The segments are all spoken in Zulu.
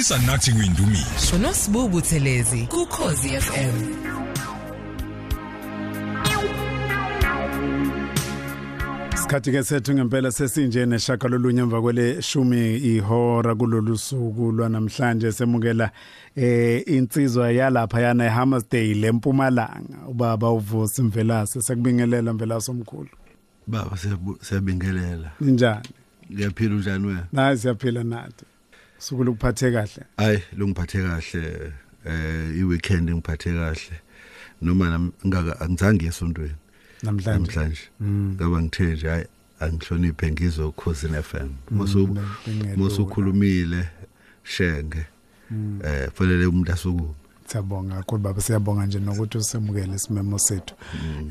khulisa nathi kuyindumiso uNosibubu Thelezi kuKhosi FM Isikhathi ke sethu ngempela sesinje neshaka lolunye emva kwele shumi ihora kulolu suku lwanamhlanje semukela eh insizwa yalapha yana eHammersdale lempumalanga ubaba uvusi Mvelase sekubingelela Mvelase omkhulu Baba siyabingelela. Ninjani? Ngiyaphila unjani wena? Nayi siyaphila nathi. Suku lokuphathe kahle. Hayi, lungiphathe kahle. Eh iweekend ngiphathe kahle. Noma ngaka angizange esontweni namhlanje. namhlanje. Ngoba ngithe nje hayi angihloniphe ngizwe ukhosi FM. Musu musu khulumile shenge. Eh fanele umuntu asukume. Siyabonga kakhulu baba siyabonga nje nokuthi usemukele isimemo sethu.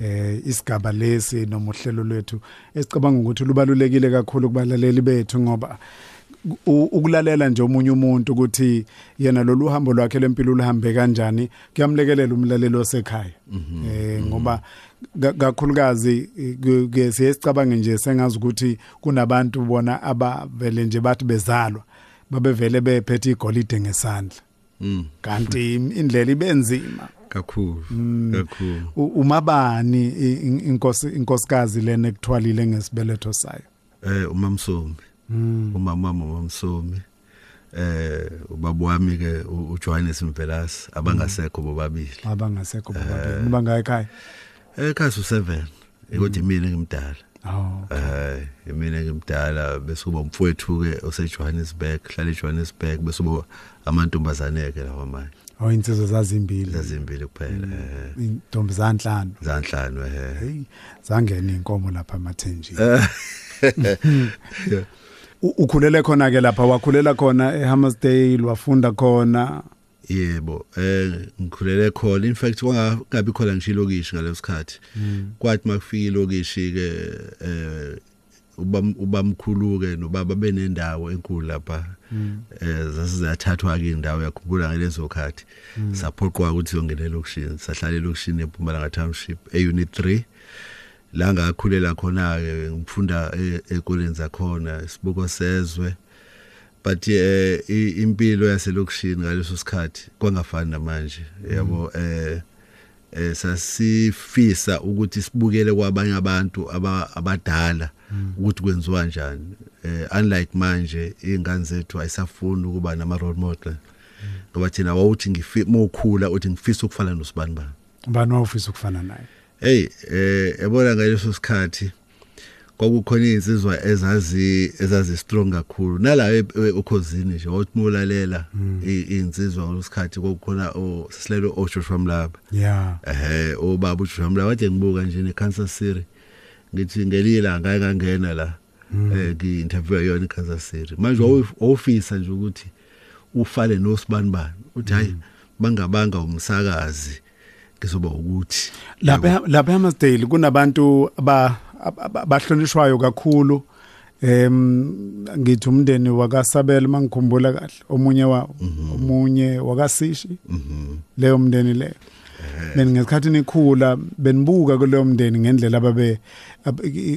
Eh isigaba lesi noma uhlelo lwethu esicabanga ukuthi lubalulekile kakhulu kubalaleli bethu ngoba ukulalela nje omunye umuntu ukuthi yena lolu hambo lwakhe lempilo luhambe kanjani kuyamlekelela umlaleli osekhaya eh ngoba ka- kakhulukazi ke- siyesicabange nje sengazi ukuthi kunabantu bona abavele nje bathi bezalwa babevele bephethe igolide ngesandla Mm. kanti indlela ibenzima Kakhulu. Kakhulu. U- umabani inkosi inkosikazi lena ekuthwalile ngesibeletho sayo Eh umamsomi. Umama wami umamsomi. Eh ubaba wami ke uJohannes Mvelasi abangasekho bobabili. abangasekho bobabili. Niba ngayikhaya Eh kasi u7 ukuthi mina ngimdala. oh Eh mina ngimdala bese kuba umfowethu ke oseJohannesburg, hlala eJohannesburg bese kuba amantombazane ke lawa manje. oh insizwe zazimbili. Zazimbili kuphela eh. Intombi zanhlanu. Zanhlanu eh. hey zangena inkomo lapha emathenjini. ukhulele khona ke lapha wakhulela khona eHammersdale wafunda khona Yebo, eh ngikhulele khona in fact kwangabi khona ngisho ilokishi ngalesikhathi. Kwathi makufika ilokishi ke eh ubam ubamkhulu ke nobaba benendawo enkulu lapha. Eh zasizathathwa ke indawo yakhumbula ngalezo khathi. Saphoqwa ukuthi yongena elokishini, sahlala elokishini eMpumalanga Township e unit 3. La ngakhulela khona ke ngifunda e- ekoleni zakhona isibuko sezwe. but eh impilo yaselokishini ngaleso sikhathi kwangafani namanje yabo eh eh sasifisa ukuthi sibukele kwabanye abantu aba- abadala ukuthi kwenziwa kanjani eh unlike manje ingane zethu ayisafuni ukuba nama role model ngoba thina wawuthi ngifisa mokhula uthi ngifisa ukufana nosibani bani. Ubani wawufisa ukufana naye? Hey eh yabona ngaleso sikhathi kwakukhona izinsizwa ezazi ezazi strong kakhulu. Nala e- e- ukhosini nje wathi mulalela izinsizwa ngalesikhathi kwakukhona osilelo oJoshua Mlaba. Yeah ehe obaba uJoshua Mlaba wathi ngibuka nje neKansas City ngithi ngelila ngake ngangena la eh ngi interview yona eKansas City. Manje wawufisa nje ukuthi ufale nosibani bani. Uthi hayi bangabanga umsakazi. Ngizoba ukuthi lapha lapha eHammersdale kunabantu aba aba- abahlonishwayo kakhulu. Em ngithi umndeni wakasabela mangikhumbula kahle omunye wawo omunye wakasishi leyo mndeni leyo beni ngesikhathi nikhula benibuka kuleyo mndeni ngendlela ababe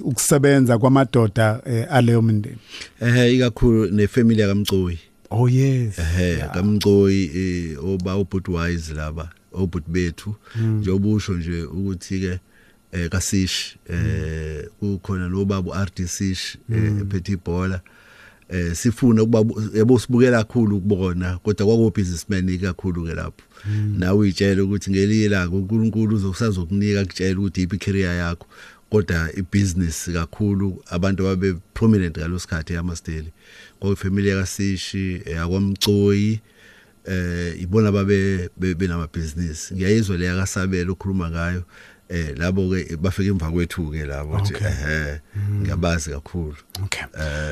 ukusebenza kwamadoda eh, aleyo mndeni. Ehe ikakhulu nefamily yakamcoyi oh yes. Ehe kamcoyi eh, oba ubudwise laba. Obud bethu. Njobusho nje ukuthi ke eh kasish eh kukhona lo baba RD Sish eh, ephethe ibhola. Eh sifuna ukuba yabo sibukela kakhulu ukubona kodwa kwaku businessman kakhulu ke lapho nawe uyitshela ukuthi ngelila uNkulunkulu uzokusazokunika kutshela ukuthi iphi career yakho. Kodwa ibusiness kakhulu abantu ababe prominent ngalosikhathi eHammersdale kwafamily yakasishi yakwamcoyi eh ibona babe be- benama business ngiyayizwa le yakasabela ukhuluma ngayo. Eh labo ke bafika emva kwethu ke labo nje ehe ngiyabazi kakhulu. Okay.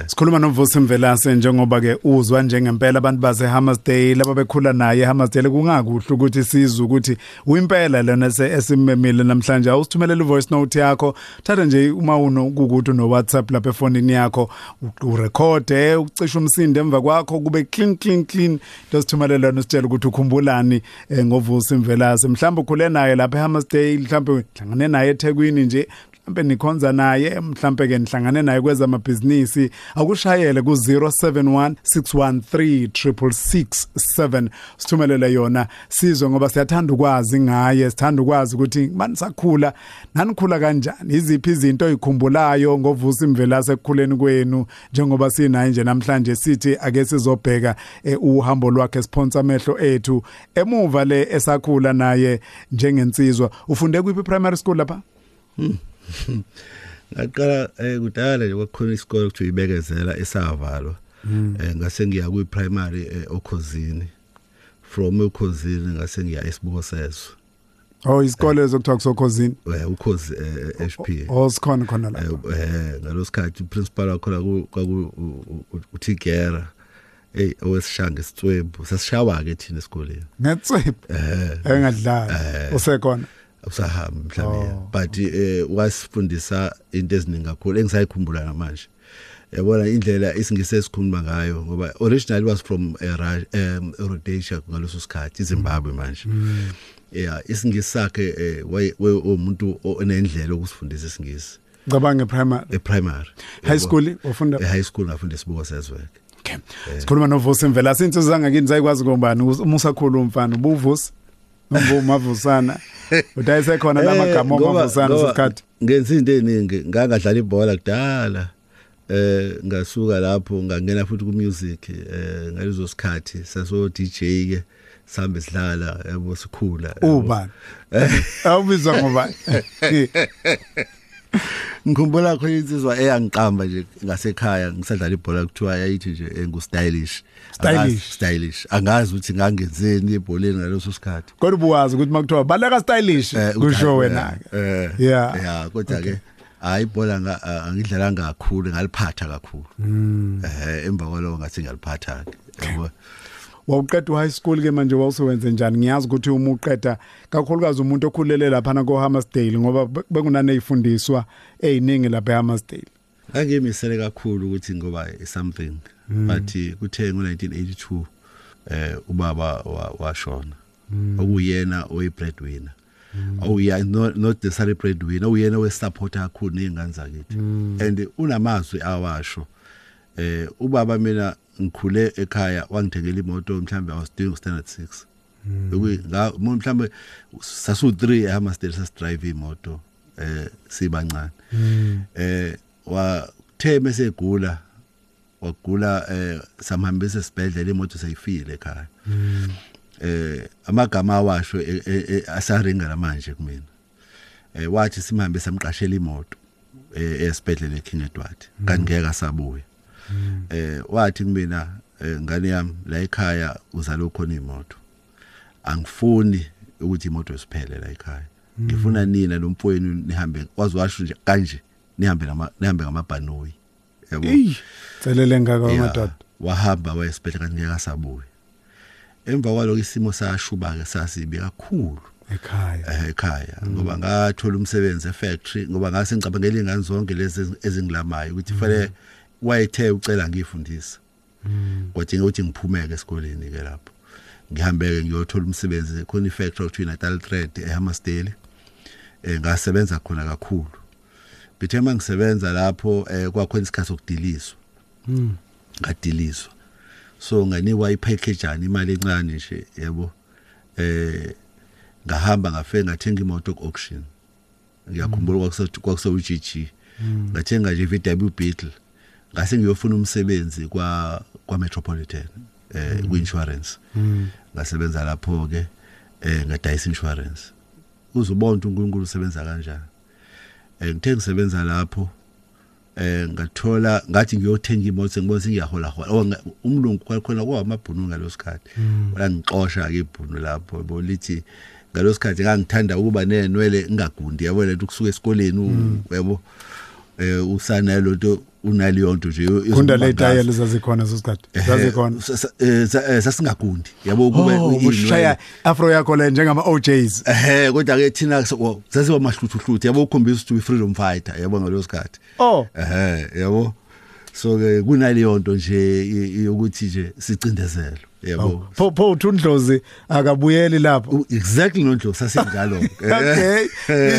Sikhuluma noVusi Mvelase njengoba ke uzwa njengempela abantu base Hammersdale ababekhula naye Hammersdale kungakuhle ukuthi sizwe ukuthi uyimpela lena se- esimemile namhlanje. Awusithumelele voice note yakho. Thatha nje uma uno ukuthi no WhatsApp lapha efonini yakho. Urekhode ucishe umsindo emva kwakho kube clean clean clean. Dosithumelela lona sitshela ukuthi ukhumbulani eh, ngoVusi Mvelase. Mhlawumbe ukhule naye lapha eHammersdale mhlawumbe hlangane naye eThekwini nje mhlambe nikhonza naye mhlambe ke nihlangane naye kwezamabhizinisi akushayele ku 0716136667 sithumelele yona sizwe ngoba siyathanda ukwazi ngaye sithanda ukwazi ukuthi manisakhula nanikhula kanjani? Iziphi izinto oyikhumbulayo ngovusa imvelase ekukhuleni kwenu? Njengoba sinaye nje namhlanje sithi ake sizobheka eh, uhambo lwakhe sponsor amehlo ethu. Emuva le esakhula naye njengensizwa ufunde kwiphi primary school lapha? ngaqala eh kudala nje kwakhona isikole ukuthi uyibekezela esavalwa eh ngase ngiya kwi primary okhosini. From okhosini ngase ngiya esibuko seso. Oh isikole zokuthiwa kusokhosini? Eh ukhozi HP oh sikhona khona la eh ngalosikhathi principal wakhona kwaku uTigera hey owesishanga isitswebhu sasishawa ke thina esikoleni. Ngetswebhu eh. Engadlala usekhona? Usahamba mhlawumbe but eh wasifundisa into eziningi kakhulu engisayikhumbula namanje. Yabona indlela isingisesikhuluma ngayo ngoba originally was from um Rhodesia ngaloso sikhathi iZimbabwe manje. Yeah isingisakhe umuntu onendlela okusifundisa isingisi. Ngicabanga primary. Eprimary high school ufunda high school ngafunda isibuko sezweke. Okay. Sikhuluma novusi imvela sinsizwe zangakini sayikwazi ngombani? Uma usakhuluma umfana ubuvusi. Ngomavusana utayisekhona lamagama omavusana sesikhathi ngenza into eziningi ngangadlala ibhola kudala eh ngasuka lapho ngangena futhi ku music eh ngalezo sikhathi saso DJ ke sambe sidlala yabo sikhula ubani? Awubizwa ngobani? ngikhumbula khona insizwa eyangiqamba nje ngasekhaya ngisadlala ibhola kuthiwa yayithi nje engu stylish. Stylish. angazi ukuthi ngangenzeni ebholeni ngaleso sikhathi. Kodwa ubuwazi ukuthi makuthiwa baleka stylish Eh, kusho uthi- wena eh, Yeah. yeah kodwa ke hayi ibhola nga- a- angidlala kakhulu ngaliphatha kakhulu. Eh emva kwaloko ngathi ngiyaliphatha ke yabo. Wawuqeda high school ke manje wawusewenze njani? Ngiyazi ukuthi uma uqeda kakhulukazi umuntu okhulele lapha na ko Hammersdale ngoba be- bekunane ifundiswa eziningi lapha eHammersdale. Angimisele kakhulu ukuthi ngoba something but kuthe ngo1982 eh ubaba wa- washona. Okuyena oyi breadwinner awuya not not the salary breadwinner uyena we supporter kakhulu nezingane zakithi. And unamazwi awasho eh ubaba mina ngikhule ekhaya wangithengela imoto mhlambe I was doing standard 6 Ukuyi nga mhlambe sasu 3 eHammersdale sasidrive imoto eh sibancane. Eh wathe mesegula wagula eh samhambisa esibhedlela imoto sayifile ekhaya. Eh amagama awasho eh, eh, eh, asaringa manje kumina. Eh wathi simhambe samqashela imoto eh esibhedlela eKing Edward kanti ngeke asabuya. Eh wathi kumina eh, ngane yami la ekhaya uzalo khona imoto? Angifuni ukuthi imoto isiphele la ekhaya. Ngifuna nina nomfowenu nihambe wazwasho nje kanje nihambe nama nihambe ngamabhanoyi yabo? Ey, tselele ngaka Yeah, madoda. wahamba wayesibhedlela kanti ngeke asabuya emva kwaloko isimo sashuba ke sasibi kakhulu. Ekhaya. eh, ekhaya. Ngoba ngathola umsebenzi efactory ngoba ngase ngicabangela ingane zonke lezi ezingilamayo ukuthi fanele wayethe ucela ngifundisa kodwa ukuthi ngiphumeke esikoleni ke lapho. Ngihambeke ngiyothola umsebenzi khona ifactory okuthiwa Natal Thread eHammersdale eh ngasebenza khona kakhulu. Bithe mangisebenza lapho eh kwakhona isikhathi sokudiliswa. Ngadiliswa. So nganikwa ipackage imali encane nje yebo. Eh ngahamba ngafike ngathenga imoto ku auction ngiyakhumbula kwakusethi kwakuse uGG ngathenga nje VW Beetle. Ngase ngiyofuna umsebenzi kwa kwa Metropolitan eh ku insurance ngasebenza lapho ke eh ngadayisa insurance. Uzubona ukuthi uNkulunkulu usebenza kanjani. Eh ngithe ngisebenza lapho eh ngathola ngathi ngiyothenga imoto ngibona singiyahola hola oh, umlungu kwakhona kwamabhunu ngalosikhathi wala ngixosha ke ibhunu lapho bolithi ngalosikhathi ngangithanda ukuba nenwele ngagundi yabo lento kusuka esikoleni yabo eh usana lonto unaliyo nto nje yo- Kunda le yokuba ngazi. tayela zazikhona sesikhathi. Zazikhona. Eh, sa- sa- eh, sa- eh, sasingagundi yabo kube Oh, iy'nwele. ushaya afro yakho le njengama OJs. ehe kodwa ke thina sasiba mahluthuluthi yabo ukhombisa ukuthi uyi freedom fighter yabo ngalosikhathi Oh. ehe yabo so ke kunaleyo nto nje i- yokuthi nje sicindezelwe yabo pho pho uthundlozi akabuyeli lapho. U- exactly nondlo sasenjalo okay.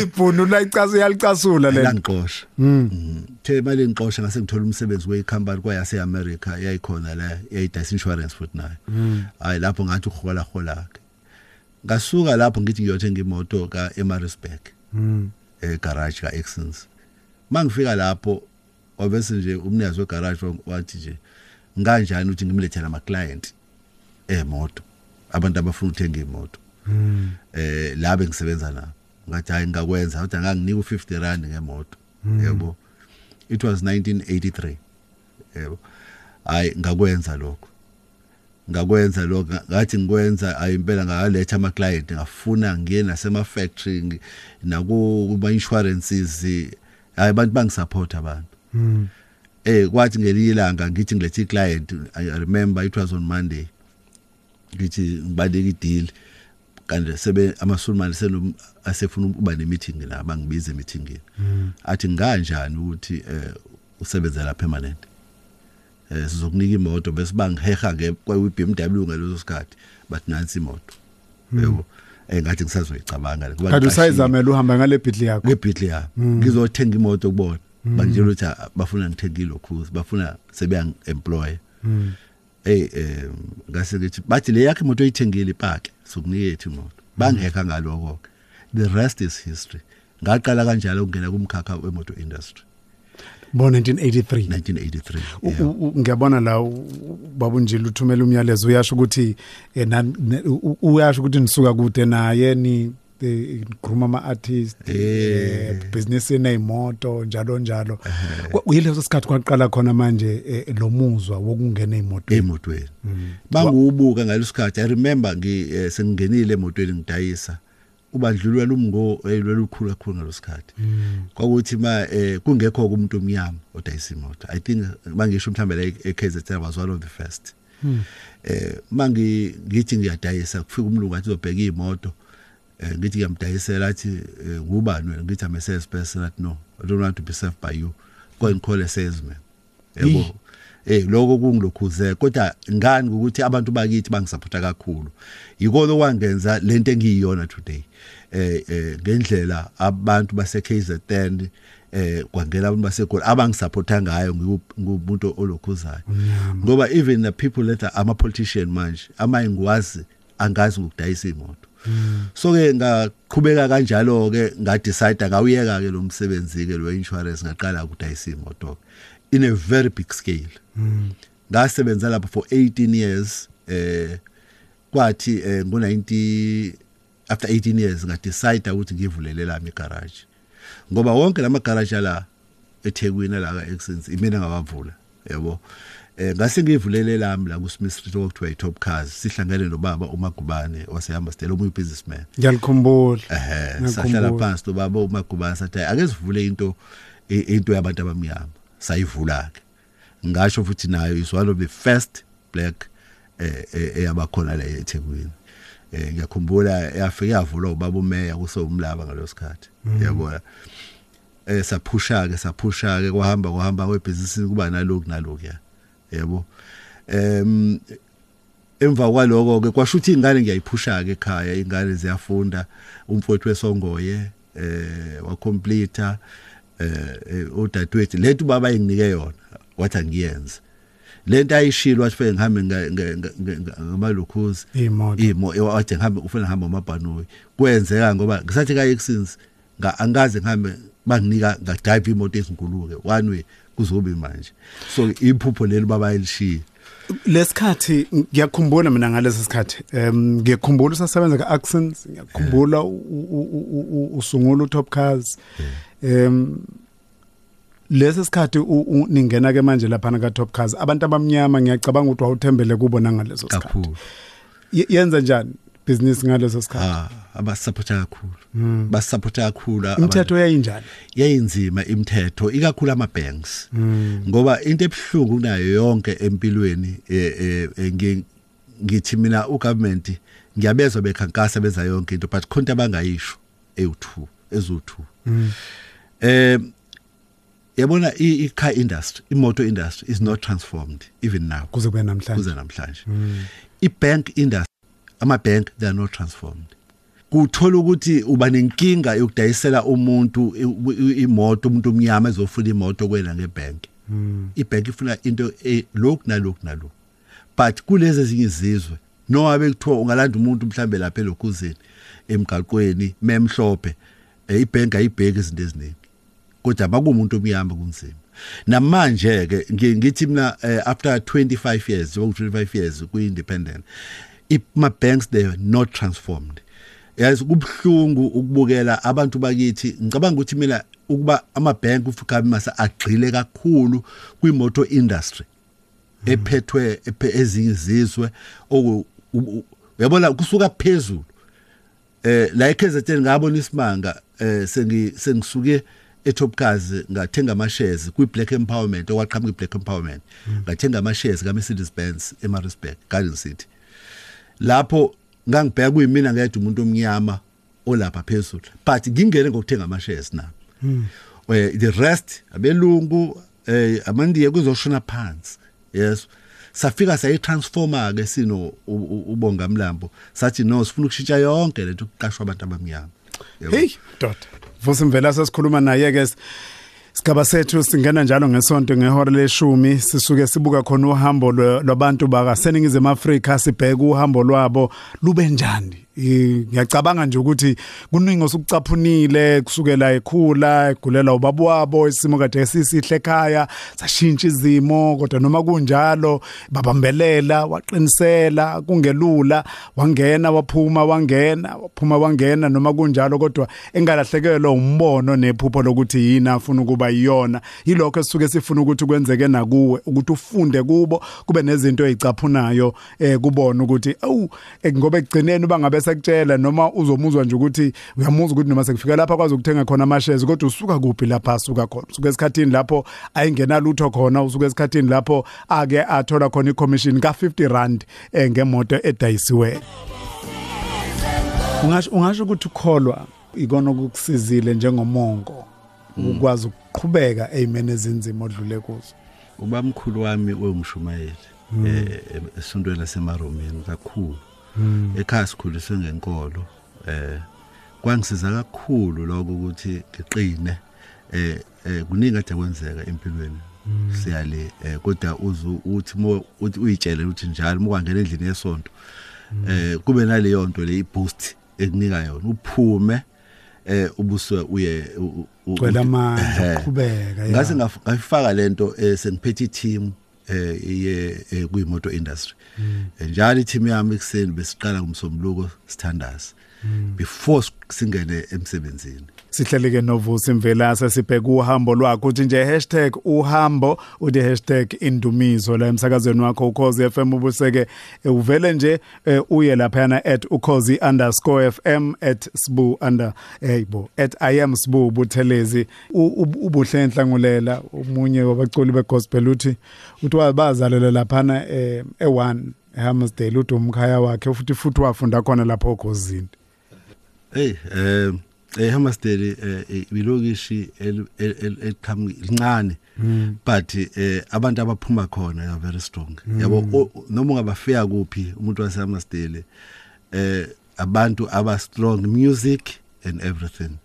Ibhunu la icaso yalicasula lento langixosha Mm. the imali ngixosha ngase ngithola umsebenzi wecompany kwayase America yayikhona la yayidayisa insurance futhi nayo. Hayi lapho ngathi uhola hola ke. Ngasuka lapho ngithi ngiyothenga imoto ka Emaritzburg eh garage ka Exons mangifika lapho wabese nje umnikazi wegarage wa- wathi nje nganjani ukuthi ngimlethele ama client emoto abantu abafuna ukuthenga imoto. Eh la bengisebenza nabo ngathi hayi ngakwenza kodwa nganginika u50 rand ngemoto. Yebo. It was 1983 yebo. Hayi ngakwenza lokho. Ngakwenza lokho. Ngathi ngikwenza ayi impela ngaletha ama client ngafuna ngiye nasema factory naku kuma insurances hayi abantu bangisupport abantu. Eh kwathi ngelinye ilanga ngithi ngilethe i I remember it was on monday. Ngithi ngibaleka ideal. Kanti sebe amasulumani senu asefuna ukuba nemeeting la bangibize emeetingini. Athi nganjani ukuthi eh usebenza la permanent? Eh sizokunika imoto bese bangiheha nge kwa BMW ngaleso sikhathi. But nansi imoto. Yebo. Eh ngathi ngisazoyicabanga le. Kuba kanti usayizamela uhamba ngale bhidli yakho? Ngebhidli yabo ngizothenga imoto kubona. Banjela ukuthi ah, bafuna ngithenge lokhuzi bafuna sebeya employ eh eh ngase ngithi bathi le yakhe imoto oyithengile ipake sokunikethe imoto. Bangeka ngaloko the rest is history. Ngaqala kanjalo ukungena kumkhakha wemoto industry. Bo 1983 1983 U- yeah. u- u- ngiyabona la babunjile uthumela umyalezo uyasho ukuthi eh, uyasho ukuthi nisuka kude naye ni eh, gruma ama artist Eh. business eneyimoto njalo. Njalo uyileso sikhathi kwaqala khona manje eh, lo muzwa wokungena emotweni emotweni bangubuka ngalesikhathi i remember ngi eh, sengingenile emotweni ngidayisa. Ubandlulwela umngo elwelukhulu kakhulu ngalesikhathi kwakuthi ma eh, kungekho umuntu omnyama odayisa imoto. I think mangisho mhlambe la e- eKZN was one of the first. Eh mangi ngithi ngiyadayisa kufika umlungu athi uzobheka imoto eh ngithi ngiyamdayisela athi eh, ngubani wena? Ngithi I'm a salesperson athi no i don't want to be served by you. Go and call a salesman yabo eh lokho kungilokhuze kodwa ngani ukuthi abantu bakithi bangisupporta kakhulu. Yiko lo wangenza lento engiyiyona today. Eh eh ngendlela abantu base KZN eh kwangela abantu baseGoli abangisupporta ngayo ngumuntu olokhuzayo. Ngoba even the people that are ama politician manje ama ngwazi angazi ukudayisa imoto. So ke ngaqhubeka kanjalo ke nga decide ngawuyeka ke lo msebenzi ke lo insurance ngaqala ukudayisa imoto in a very big scale. Ngasebenza lapho for 18 years eh kwathi eh, ngo 90 after 18 years nga decide ukuthi ngivulele lami igarage ngoba wonke lama garage la eThekwini la ka Exens imina ngawavula yabo? Eh ngase ngivulele lami la ku Smith Street okuthiwa iTop Cars sihlangene nobaba uMagubane wasehamba stela omuyi businessman ngiyalikhumbula ehe sahlala phansi to baba uMagubane sathi "Hayi, ake sivule into i- into yabantu abamnyama sayivula ke ngasho futhi nayo is one of the first black eh eh, eyabakhona la eThekwini. Eh ngiyakhumbula yafika yavulwa ubaba umeya kusomlaba ngalosikhathi yabona eh saphusha ke saphusha ke kwahamba kwahamba kwebusiness kuba naloku naloku ya. Yebo. Em emva kwaloko ke kwasho ukuthi ingane ngiyayiphusha ke ekhaya ingane ziyafunda umfowethu wesongoye eh wa complete eh udadewethu lethu baba enginike yona wathi angiyenze. Lento ayishilo wathi feke ngihambe nga- nga- nga- nga- ngamalukhuzi imo wathi ngihambe ufuna ngihamba amabhanoyi kwenzeka ngoba ngisathi ka Exins nga angaze ngihambe banginika ngadive imoto ezinkuluke one way. Kuzobe manje. So iphupho leli baba elishiye lesikhathi ngiyakhumbula mina ngalesi sikhathi em ngiyakhumbula usasebenza ka Accents ngiyakhumbula u- u- u- u- usungula uTop Cars. Em lesi sikhathi u- u- ningena ke manje lapha ka Top Cars. Abantu abamnyama ngiyacabanga ukuthi wawuthembele kubo nangaleso sikhathi. Kakhulu. Ye- yenza njani business ngaleso sikhathi? Ah. Abasupporta kakhulu basupporta kakhulu abantu. imithetho yayinjani? Yayinzima imithetho ikakhulu ama banks ngoba into ebhlungu kunayo yonke empilweni eh, eh, eh, ngi- ngithi mina ugovernment ngiyabezwa bekhankasa benza yonke into but khonto abangayisho ewu2 ezu2 eh yabona i i- car industry imoto industry is not transformed even now. Kuze kube namhlanje. Kuze namhlanje. Ibank industry ama bank they are not transformed. Kuthola ukuthi uba nenkinga yokudayisela umuntu imoto umuntu omnyama ezofuna imoto kwena ngebank ibank ifuna into lokhu nalokhu nalokhu. But kulezi ezinye izizwe noma bekuthiwa ungalanda umuntu mhlambe lapha elokhuzeni emgaqweni memhlophe ibank ayibheki izinto eziningi. Kodwa bakumuntu omnyama kunzima. Namanje ke ngithi mina after 25 years or 25 years ku independent ima banks they are not transformed. Yazi kubhlungu ukubukela abantu bakithi. Ngicabanga ukuthi mina ukuba ama bank ufikabe mase agxile kakhulu kwimoto industry ephethwe ezinye izizwe uyabona kusuka phezulu. Eh la eKZN ngabona isimanga eh sengi sengisuke eTopkazi ngathenga ama shares kwi Black Empowerment okwaqhamuka i Black Empowerment ngathenga ama shares ka Mercedes Benz eMaritzburg Garden City. Lapho ngangibheka kuyimina ngedwa umuntu omnyama olapha phezulu but ngingene ngokuthenga ama shares na eh the rest abelungu eh amandiye kuzoshona phansi yes. Safika sayitransforma ke sino ubonga mlambo. Sathi no sifuna ukushintsha yonke lento ukuqashwa abantu abamnyama. Hey dot vusimvela sesikhuluma naye ke Sigaba sethu singena njalo ngesonto ngehora leshumi sisuke sibuka khona uhambo lwabantu baka seningizimu Afrika sibheka uhambo lwabo lube njani? Ngiyacabanga nje ukuthi kuningi osukucaphunile kusukela ekhula egulela ubaba wabo isimo kade sisihle ekhaya sashintsha izimo kodwa noma kunjalo babambelela waqinisela kungelula wangena waphuma wangena waphuma wangena noma kunjalo kodwa engalahlekelwa umbono nephupho lokuthi yini afuna ukuba yiyona. Yilokho esisuke sifuna ukuthi kwenzeke nakuwe ukuthi ufunde kubo kube nezinto ezicaphunayo eh kubona ukuthi awu ngoba ekugcineni uba ngabe sekutshela noma uzomuzwa nje ukuthi uyamuzwa ukuthi noma sekufika lapha kwazi ukuthenga khona amashares kodwa usuka kuphi lapha asuka khona? Usuka esikhatini lapho ayingena lutho khona? Usuka esikhatini lapho ake athola khona icommission ka50 rand eh, ngemoto edayisiwe? Ungasho ungasho ukuthi ukholwa ikona ukukusizile njengomongo ukwazi ukuqhubeka ezimene ezinzima odlule kuzo. Ubamkhulu wami wemshumayeli eh esontweni lasemaromeni kakhulu. Ekhaya sikhuliswe ngenkolo eh kwangisiza kakhulu lokho ukuthi ngiqine eh kuningi kade kwenzeka empilweni siyale kodwa uzu uthi uthi uyitshele ukuthi njalo mokwangena endlini yesonto eh kube naleyo nto le iboost ekunika yona uphume eh ubuswe uye ucela amandla uqhubeka ngase ngafaka lento sengiphethe team eh iye kuyimoto industry. Njalo i-team yami ekseni besiqala ngumsombuluko sithandaza before singene emsebenzini. Sihleleke novusi mvelasa sibheka uhambo lwakho. Uthi nje #uhambo uthi #indumizo. La emsakazweni wakho ukhozi FM ubuseke uvele nje uye lapha @ukhozi_fm @sbu under eyibo @iamsbu buthelezi. Ubuhle enhlangulela umunye wabaculi begospel uthi uthi wabazalela lapha e1 eHammersdale uthi umkhaya wakhe futhi futhi wafunda khona lapho ukhosini hey eh eHammersdale ibilokishi eliqhamuki lincane but eh abantu abaphuma khona are very strong. Yabo noma ungabafika kuphi umuntu waseHammersdale eh abantu aba strong music and everything.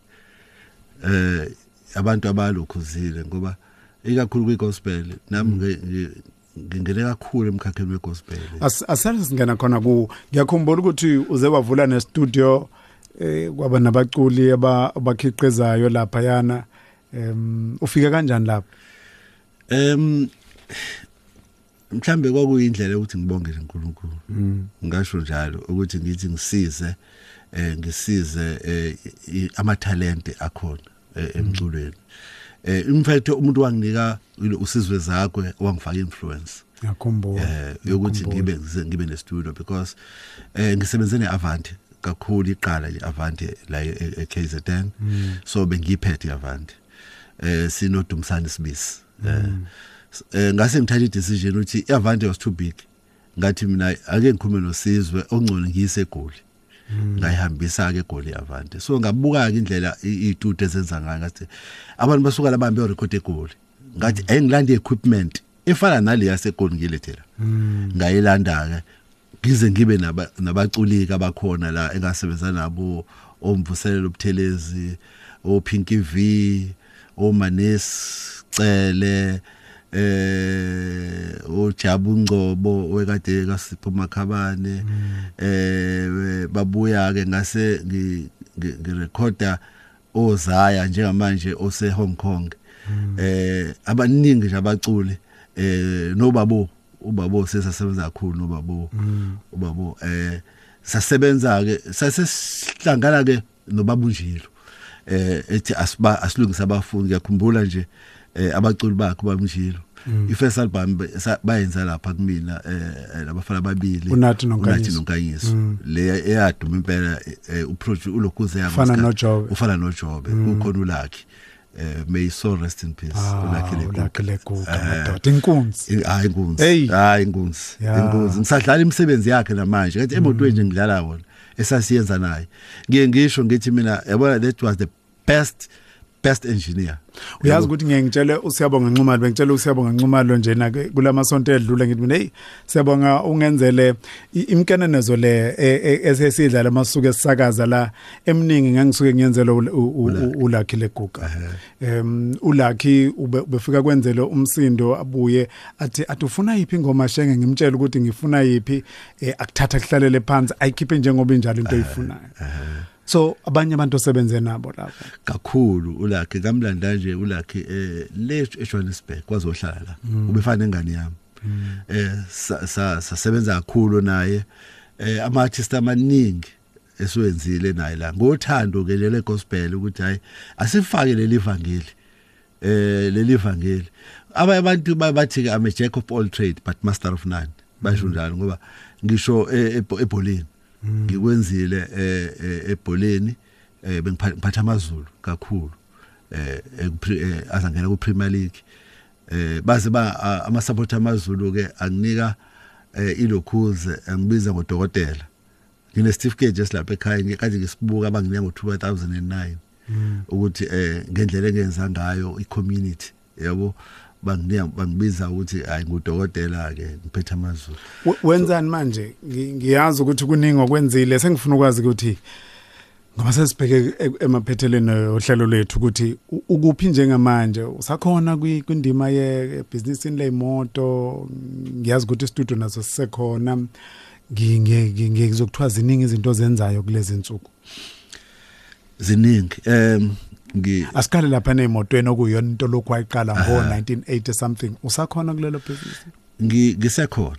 Eh abantu abalokhuzile ngoba ikakhulu kwigospel nami ngingene kakhulu emkhakheni wegospel. Asale singena khona ku ngiyakhumbula ukuthi uze wavula ne studio eh kwaba nabaculi abakhiqizayo lapha yana em ufika kanjani lapho? Em mhlambe kwakuyindlela ukuthi ngibonge uNkulunkulu. Ngasho njalo ukuthi ngithi ngisize eh ngisize eh amathalente akhona emculweni. Eh in fact umuntu wanginika usizwe zakwe wangifaka influence ngiyakhumbula eh yokuthi ngibe ngibe ne studio because eh ngisebenze neAvante kakhulu iqala iAvante la eKZN so bengiphethe iAvante. Eh sinodumsana sibisi eh ngase ngithatha idecision ukuthi iAvante was too big. Ngathi mina ake ngikhulume nosizwe ongcono ngiyise egoli. Ngayihambisa ke egoli iAvante. So ngabuka ke indlela itude ezenza ngayo. Ngathi abantu basuka labambe record egoli. Ngathi ayingilanda equipment efana nale yasegoli ngilethela. Ngayilanda ke ngize ngibe naba- nabaculika abakhona la engasebenza nabo omvuselelo ubuthelezi oPinky V oManes Cele eh uJabu Ngcobo wekade kaSipho Makhabane eh babuya ke ngase ngi- ngi- ngirecorda ozaya njengamanje ose Hong Kong. Eh abaningi nje abaculi eh nobabo. Ubabo sesasebenza kakhulu nobabo. Ubabo eh sasebenza ke sasesihlangana ke nobabunjilo eh ethi asiba asilungisa abafundi ngiyakhumbula nje eh abaculi bakhe babunjilo ifirst album be- sa- bayenza lapha kumina eh labafana ababili Unathi noNkanyiso. Unathi noNkanyiso le eyaduma impela eh, uproject ulokhuze yabo Ufana isikhathi. noJobe. ufana noJobe kukhona ulakhi eh may his soul rest in peace. Ulakhi Ah, le ulakhe leguga Eh, madoda inkunzi. I- hayi inkunzi. Hey. hayi inkunzi. Ya. inkunzi. Ngisadlala imisebenzi yakhe namanje. Ngathi emotweni nje ngidlala wona esasiyenza naye. Ngiye ngisho ngithi mina yabona that was the best best engineer. Uyazi ukuthi ngeke ngitshele usiyabonga Nxumalo bengitshela usiyabonga Nxumalo njena ke kulamasonto edlule ngithi mina hey siyabonga ungenzele i- imkenenezo le e- e- esesidla lamasuku esisakaza la eminingi ngangisuke ngiyenzela ul- u- u- u- ulakhi. leguga. Em ulakhi ube- ubefika kwenzele umsindo abuye athi athi ufuna yipi ingoma shenge ngimtshela ukuthi ngifuna yipi eh, akuthatha kuhlalele phansi ayikhiphe njengoba injalo into oyifunayo. So abanye abantu osebenze nabo lapho. Kakhulu ulakhe ngamlanda nje ulakhe eh le eJohannesburg kwazohlala la. Ubefana nengane yami. Eh sa- sa- sasebenza kakhulu naye. Eh ama artists amaningi esiwenzile naye la. Ngothando ke lele gospel ukuthi hayi asifake leli evangeli eh leli evangeli abanye abantu ba- bathi ke I'm a jack of all trade but master of none. Basho njalo ngoba ngisho e- e- ebholeni ngikwenzile eh eh, ebholeni eh bengiphatha amazulu kakhulu eh azangena ku Premier League. Eh baze ba ama support amazulu ke anginika ilokhuze angibiza ngodokotela. Ngine certificate just lapha ekhaya ngikade ngisibuka abanginika ngo 2009 ukuthi eh ngendlela engenza ngayo i community yabo? banginika bangibiza ukuthi hayi ngudokotela ke ngiphethe amazulu. We- wenzani manje? Ngi- ngiyazi ukuthi kuningi okwenzile. Sengifuna ukwazi ukuthi ngoba sesibheke e- emaphetheleni ohlelo lethu ukuthi ukuphi njengamanje? Usakhona kwi- kwindima ye business leyimoto ngiyazi ukuthi studio naso sisekhona. Ngi- ngi- ngi- ngizokuthiwa ziningi izinto zenzayo kulezi insuku ziningi. Em ngi asikhale lapha nemotweni okuyona into lokhu wayiqala ngo 1980 something. Usakhona kulelo business? Ngi- ngisekhona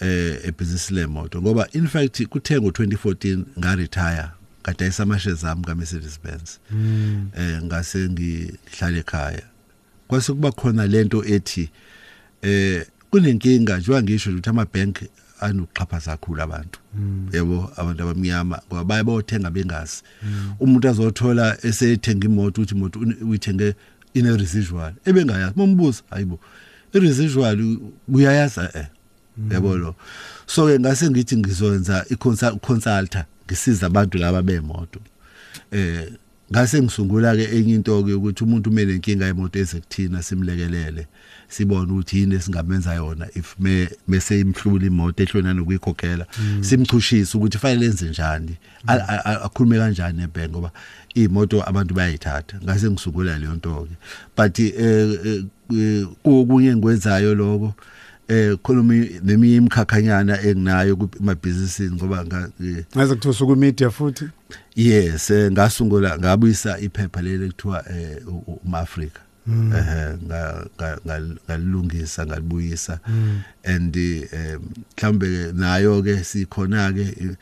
eh ebusiness lemoto ngoba in fact kuthe ngo2014 nga retire kade isamashe zami ka Mercedes Benz eh ngase ngihlala ekhaya. Kwase kuba khona lento ethi eh kunenkinga njengoba ngisho ukuthi ama bank anokuxhaphaza kakhulu abantu. Yebo abantu abamnyama ngoba baye bayothenga bengazi. Umuntu azothola esethenga imoto uthi imoto uni- uyithenge ine residual ebengayazi. Mombuza hayibo iresidual uyayazi eh yabo lo. So ke ngase ngithi ngizoyenza i-consulta ngisiza abantu laba bemoto. Eh ngase ngisungula ke enye into ke ukuthi umuntu umene inkinga yemoto ezekuthina simlekelele sibone ukuthi yini esingamenza yona if me mase imhlula imoto ehlona nokuyikhokhela simchushisa ukuthi fanele enze njani a- akhulume kanjani ebhenki ngoba imoto abantu bayayithatha. Ngase ngisungula leyo nto ke but eh eh, kokunye engikwenzayo lokho eh khona neminye imkhakhanyana enginayo kumabhizinisini ngoba eh, ngaze kuthiwa usuku media futhi? Yes eh, ngasungula ngabuyisa iphepha leli kuthiwa umAfrika eh nga- ngalungisa ngalibuyisa. And eh mhlambe nayo ke sikhona ke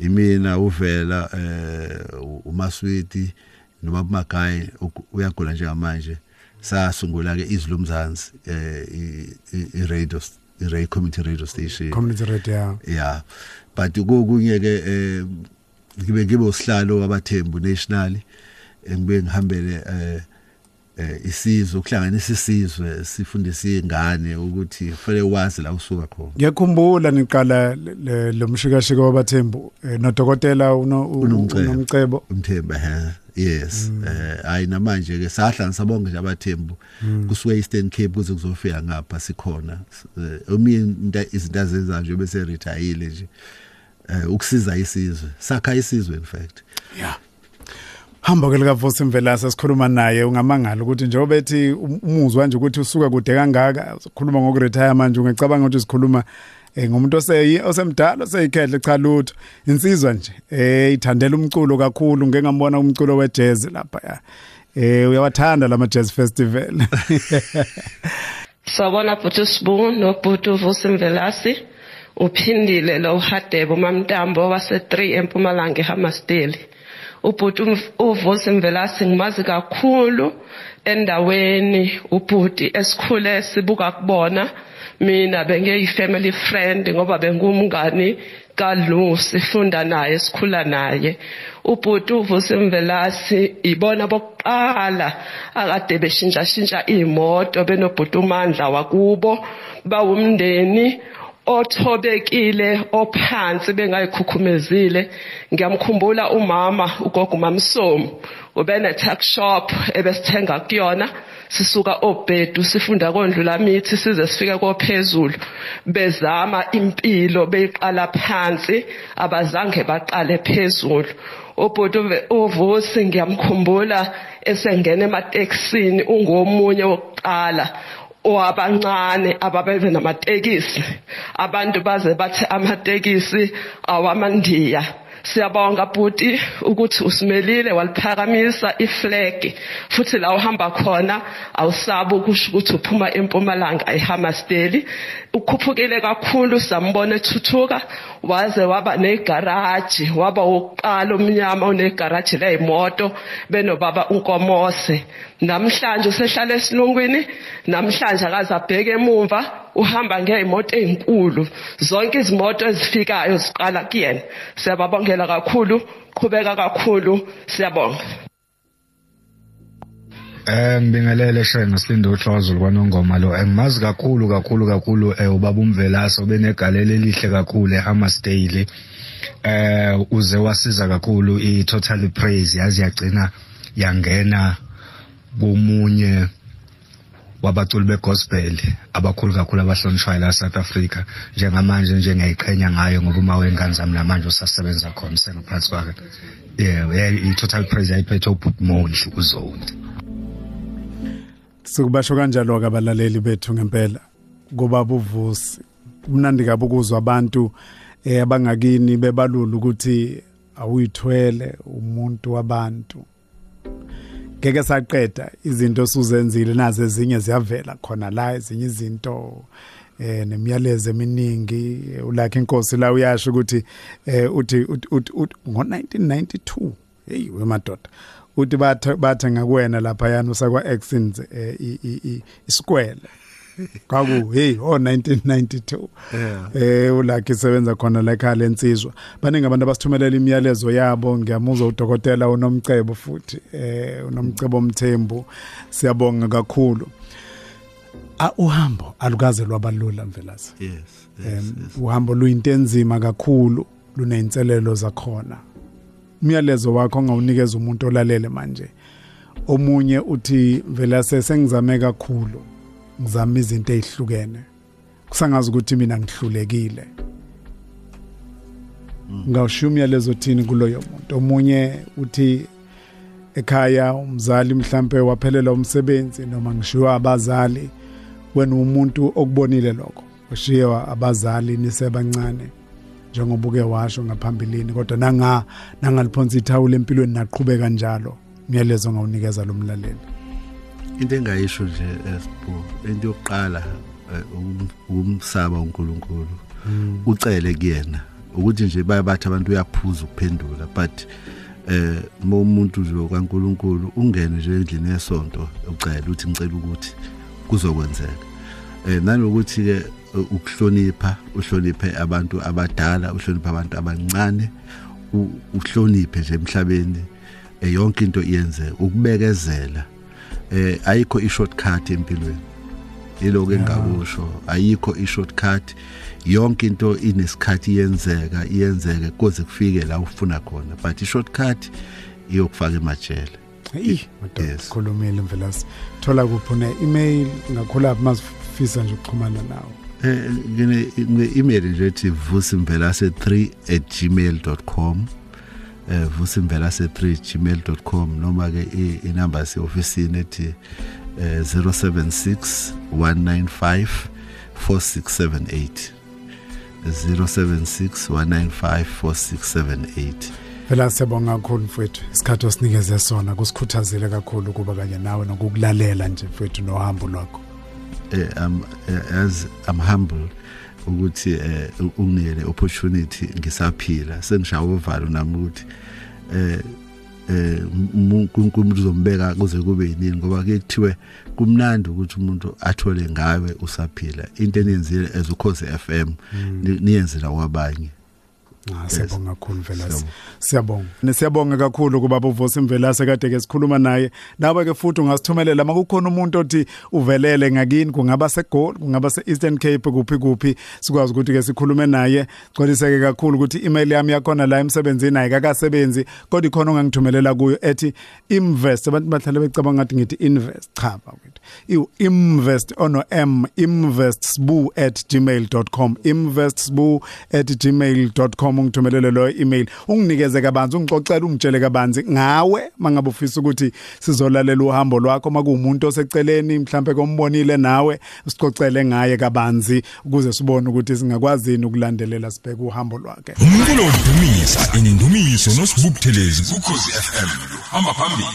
imina uvela eh uMaswiti noma Magayi uyagula njengamanje sasungula ke izilumzansi eh i- radio i radio community radio station. Community radio yeah. But kokunye ke eh ngibe ngibe usihlalo wabathembu national engibe ngihambele eh eh isizwe ukuhlanganisa isizwe sifundise ingane ukuthi fanele wazi la usuka khona. Ngiyakhumbula niqala le- le- lo mshikashika wabathembu eh, nodokotela Unomcebo. umthemba he. Yes eh hayi namanje ke sahlanganisa bonke nje abathembu. Kusuke Eastern Cape kuze kuzofika ngapha sikhona. Ominye izinto azenza nje bese retire nje. Eh ukusiza isizwe. Sakha isizwe in fact. Yeah hamba ke lika Vosi Mvelasa sikhuluma naye. Ungamangala ukuthi njengoba ethi umuzwa nje ukuthi usuka kude kangaka ukhuluma ngokuretire manje ungecabanga ukuthi sikhuluma eh ngumuntu oseyi osemdala oseyikhedle cha lutho. Insizwa nje eh ithandela umculo kakhulu ngeke ngambona umculo we jazz lapha ya. Eh uyawathanda lama jazz festival. Sabona Bhuti Sibu noBhuti Vusimvelasi uphindile lo Hadebe uMamntambo wase 3 eMpumalanga eHamasteli ubhuti uVusimvelasi ngimazi kakhulu endaweni ubhuti esikhule sibuka kubona. Mina bengeyifamily friend ngoba bengumngani kaLu sifunda naye sikhula naye. Ubhuti uVusimvelasi ibona bokuqala akade beshintsha shintsha imoto benobhuti uMandla wakubo. Bawumndeni othobekile ophansi bengayikhukhumezile. Ngiyamkhumbula umama ugogo mamsomo ubene tuck shop ebesithenga kuyona sisuka obhedu sifunda kondlula mithi size sifike kophezulu. Bezama impilo beyiqala phansi abazange baqale phezulu. Ubhuti uvusi ngiyamkhumbula esengena ematekisini ungomunye wokuqala owabancane ababeve namatekisi. Abantu baze bathi amatekisi awamandiya. Siyabonga bhuti ukuthi usimelile waliphakamisa iflag futhi la uhamba khona awusabi ukusho ukuthi uphuma empumalanga ehamasteli. Ukhuphukile kakhulu sambona ethuthuka waze waba negaraji waba wokuqala omnyama onegaraji leyimoto benobaba unkomose namhlanje usehlala esilungwini namhlanje akaze abheke emumva uhamba ngeyimoto ezinkulu zonke izimoto ezifikayo ziqala kuyena. Siyababongela kakhulu qhubeka kakhulu siyabonga. Eh ngibingelele shena Silindo uHlozulu kwanongoma lo. Engimazi kakhulu kakhulu kakhulu eh ubaba umvelasa ubenegalelo elihle kakhulu eHammersdale eh uze wasiza kakhulu iTotal Praise yazi yagcina yangena komunye wabaculi begospel abakhulu kakhulu abahlonishwayo la South Africa. Njengamanje njengeyiqhenya ngayo ngoba uma wengane zami namanje usasebenza khona sengaphansi kwakhe. Yeah i-total praise yayiphethwe ubhutmondli uzondi Sikubasho kanjalo ke abalaleli bethu ngempela. Kuba buvusi. Umnandi kabi ukuzwa abantu eh abangakini bebalula ukuthi awuyithwele umuntu wabantu. Ngeke saqeda izinto suzenzile nazo ezinye ziyavela khona la ezinye izinto eh nemiyalezo eminingi. Ulakhe inkosi la uyasho ukuthi eh uthi ngo1992 hey wemadoda uthi bathe bathe ngakuwena lapha yana usakwa Exins isikwele kwaku hey oh 1992 eh ulakhe isebenza khona la ekhaya lensizwa. Baningi abantu abasithumelela imiyalezo yabo. Ngiyamuzwa udokotela unomcebo futhi eh unomcebo omthembu siyabonga kakhulu. A uhambo alukaze lwabalula mvelazi. Yes yes, yes. uhambo luyinto enzima kakhulu luneyinselelo zakhona. Umyalezo wakho ongawunikeza umuntu olalele manje omunye uthi vela sesengizame kakhulu. Ngizama izinto ezihlukene. Kusangazi ukuthi mina ngihlulekile. Ngawushiya umyalezo thini kuloyo muntu? Omunye uthi ekhaya umzali mhlambe waphelela umsebenzi noma ngishiwa abazali wena umuntu okubonile lokho? Ushiya abazali nisebancane njengoba uke washo ngaphambilini kodwa nanga nangaliphonsa ithawula empilweni naqhubeka njalo. Umyalezo ngawunikeza lo mlaleli. Into engayisho nje esibu into yokuqala umsaba uNkulunkulu. Ucele kuyena ukuthi nje bayabathi abantu uyaphuza ukuphendula but eh uma umuntu nje kaNkulunkulu ungene nje endlini yesonto ucela uthi ngicela ukuthi kuzokwenzeka. Eh nanokuthi ke ukuhlonipha uhloniphe abantu abadala uhloniphe abantu abancane uhloniphe nje emhlabeni yonke into iyenze ukubekezela eh ayikho i-shortcut empilweni yiloko engakusho ayikho i-shortcut yonke into inesikhathi iyenzeka iyenzeke kuze kufike la ufuna khona but i-shortcut iyokufaka emajele Hey, madoda Yes. khulumile mvelasi. Thola kuphi ne email ngakhula masifisa nje ukuxhumana nawe. eh ngine ngine email nje ethi vusimvelase3@gmail.com eh vusimvelase3@gmail.com noma ke inamba yase officeini ethi eh 076 195 4678 076 195 4678 Phela siyabonga kakhulu mfowethu. Isikhathi osinikeze sona kusikhuthazile kakhulu kuba kanye nawe nokukulalela nje mfowethu nohambo lwakho. eh, I'm eh, as I'm humble ukuthi eh unginike opportunity ngisaphila sengishawa uvalo nami ukuthi eh eh uNkulunkulu uzombeka kuze kube yinini ngoba kuthiwe kumnandi ukuthi umuntu athole ngawe usaphila. Into eniyenzile as ukhoze FM ni- niyenzela kwabanye. Ah siyabonga kakhulu Velasi. Siyabonga. Siyabonga. Nesiyabonga kakhulu kuba uVusi Mvelase kade ke sikhuluma naye. Nawe ke futhi ungasithumelela makukhona umuntu othi uvelele ngakini kungaba seGold, kungaba seEastern Cape kuphi kuphi sikwazi ukuthi ke sikhulume naye. Xoliseke kakhulu ukuthi email yami yakhona la emsebenzini ayikakasebenzi kodwa ikhona ongangithumelela kuyo ethi invest abantu bahlale becabanga ngathi ngithi invest cha bafethu. Iu invest ono m investsbu@gmail.com investsbu@gmail.com ungithumelele lo email unginikeze kabanzi ungixoxela ungitshele kabanzi ngawe mangabe ufisa ukuthi sizolalela uhambo lwakho. Makuwumuntu oseceleni mhlambe kombonile nawe sixoxele ngaye kabanzi ukuze sibone ukuthi singakwazini ukulandelela sibheke uhambo lwakhe. Umculo wokudumisa inindumiso nosibubuthelezi kukhozi FM hamba phambili.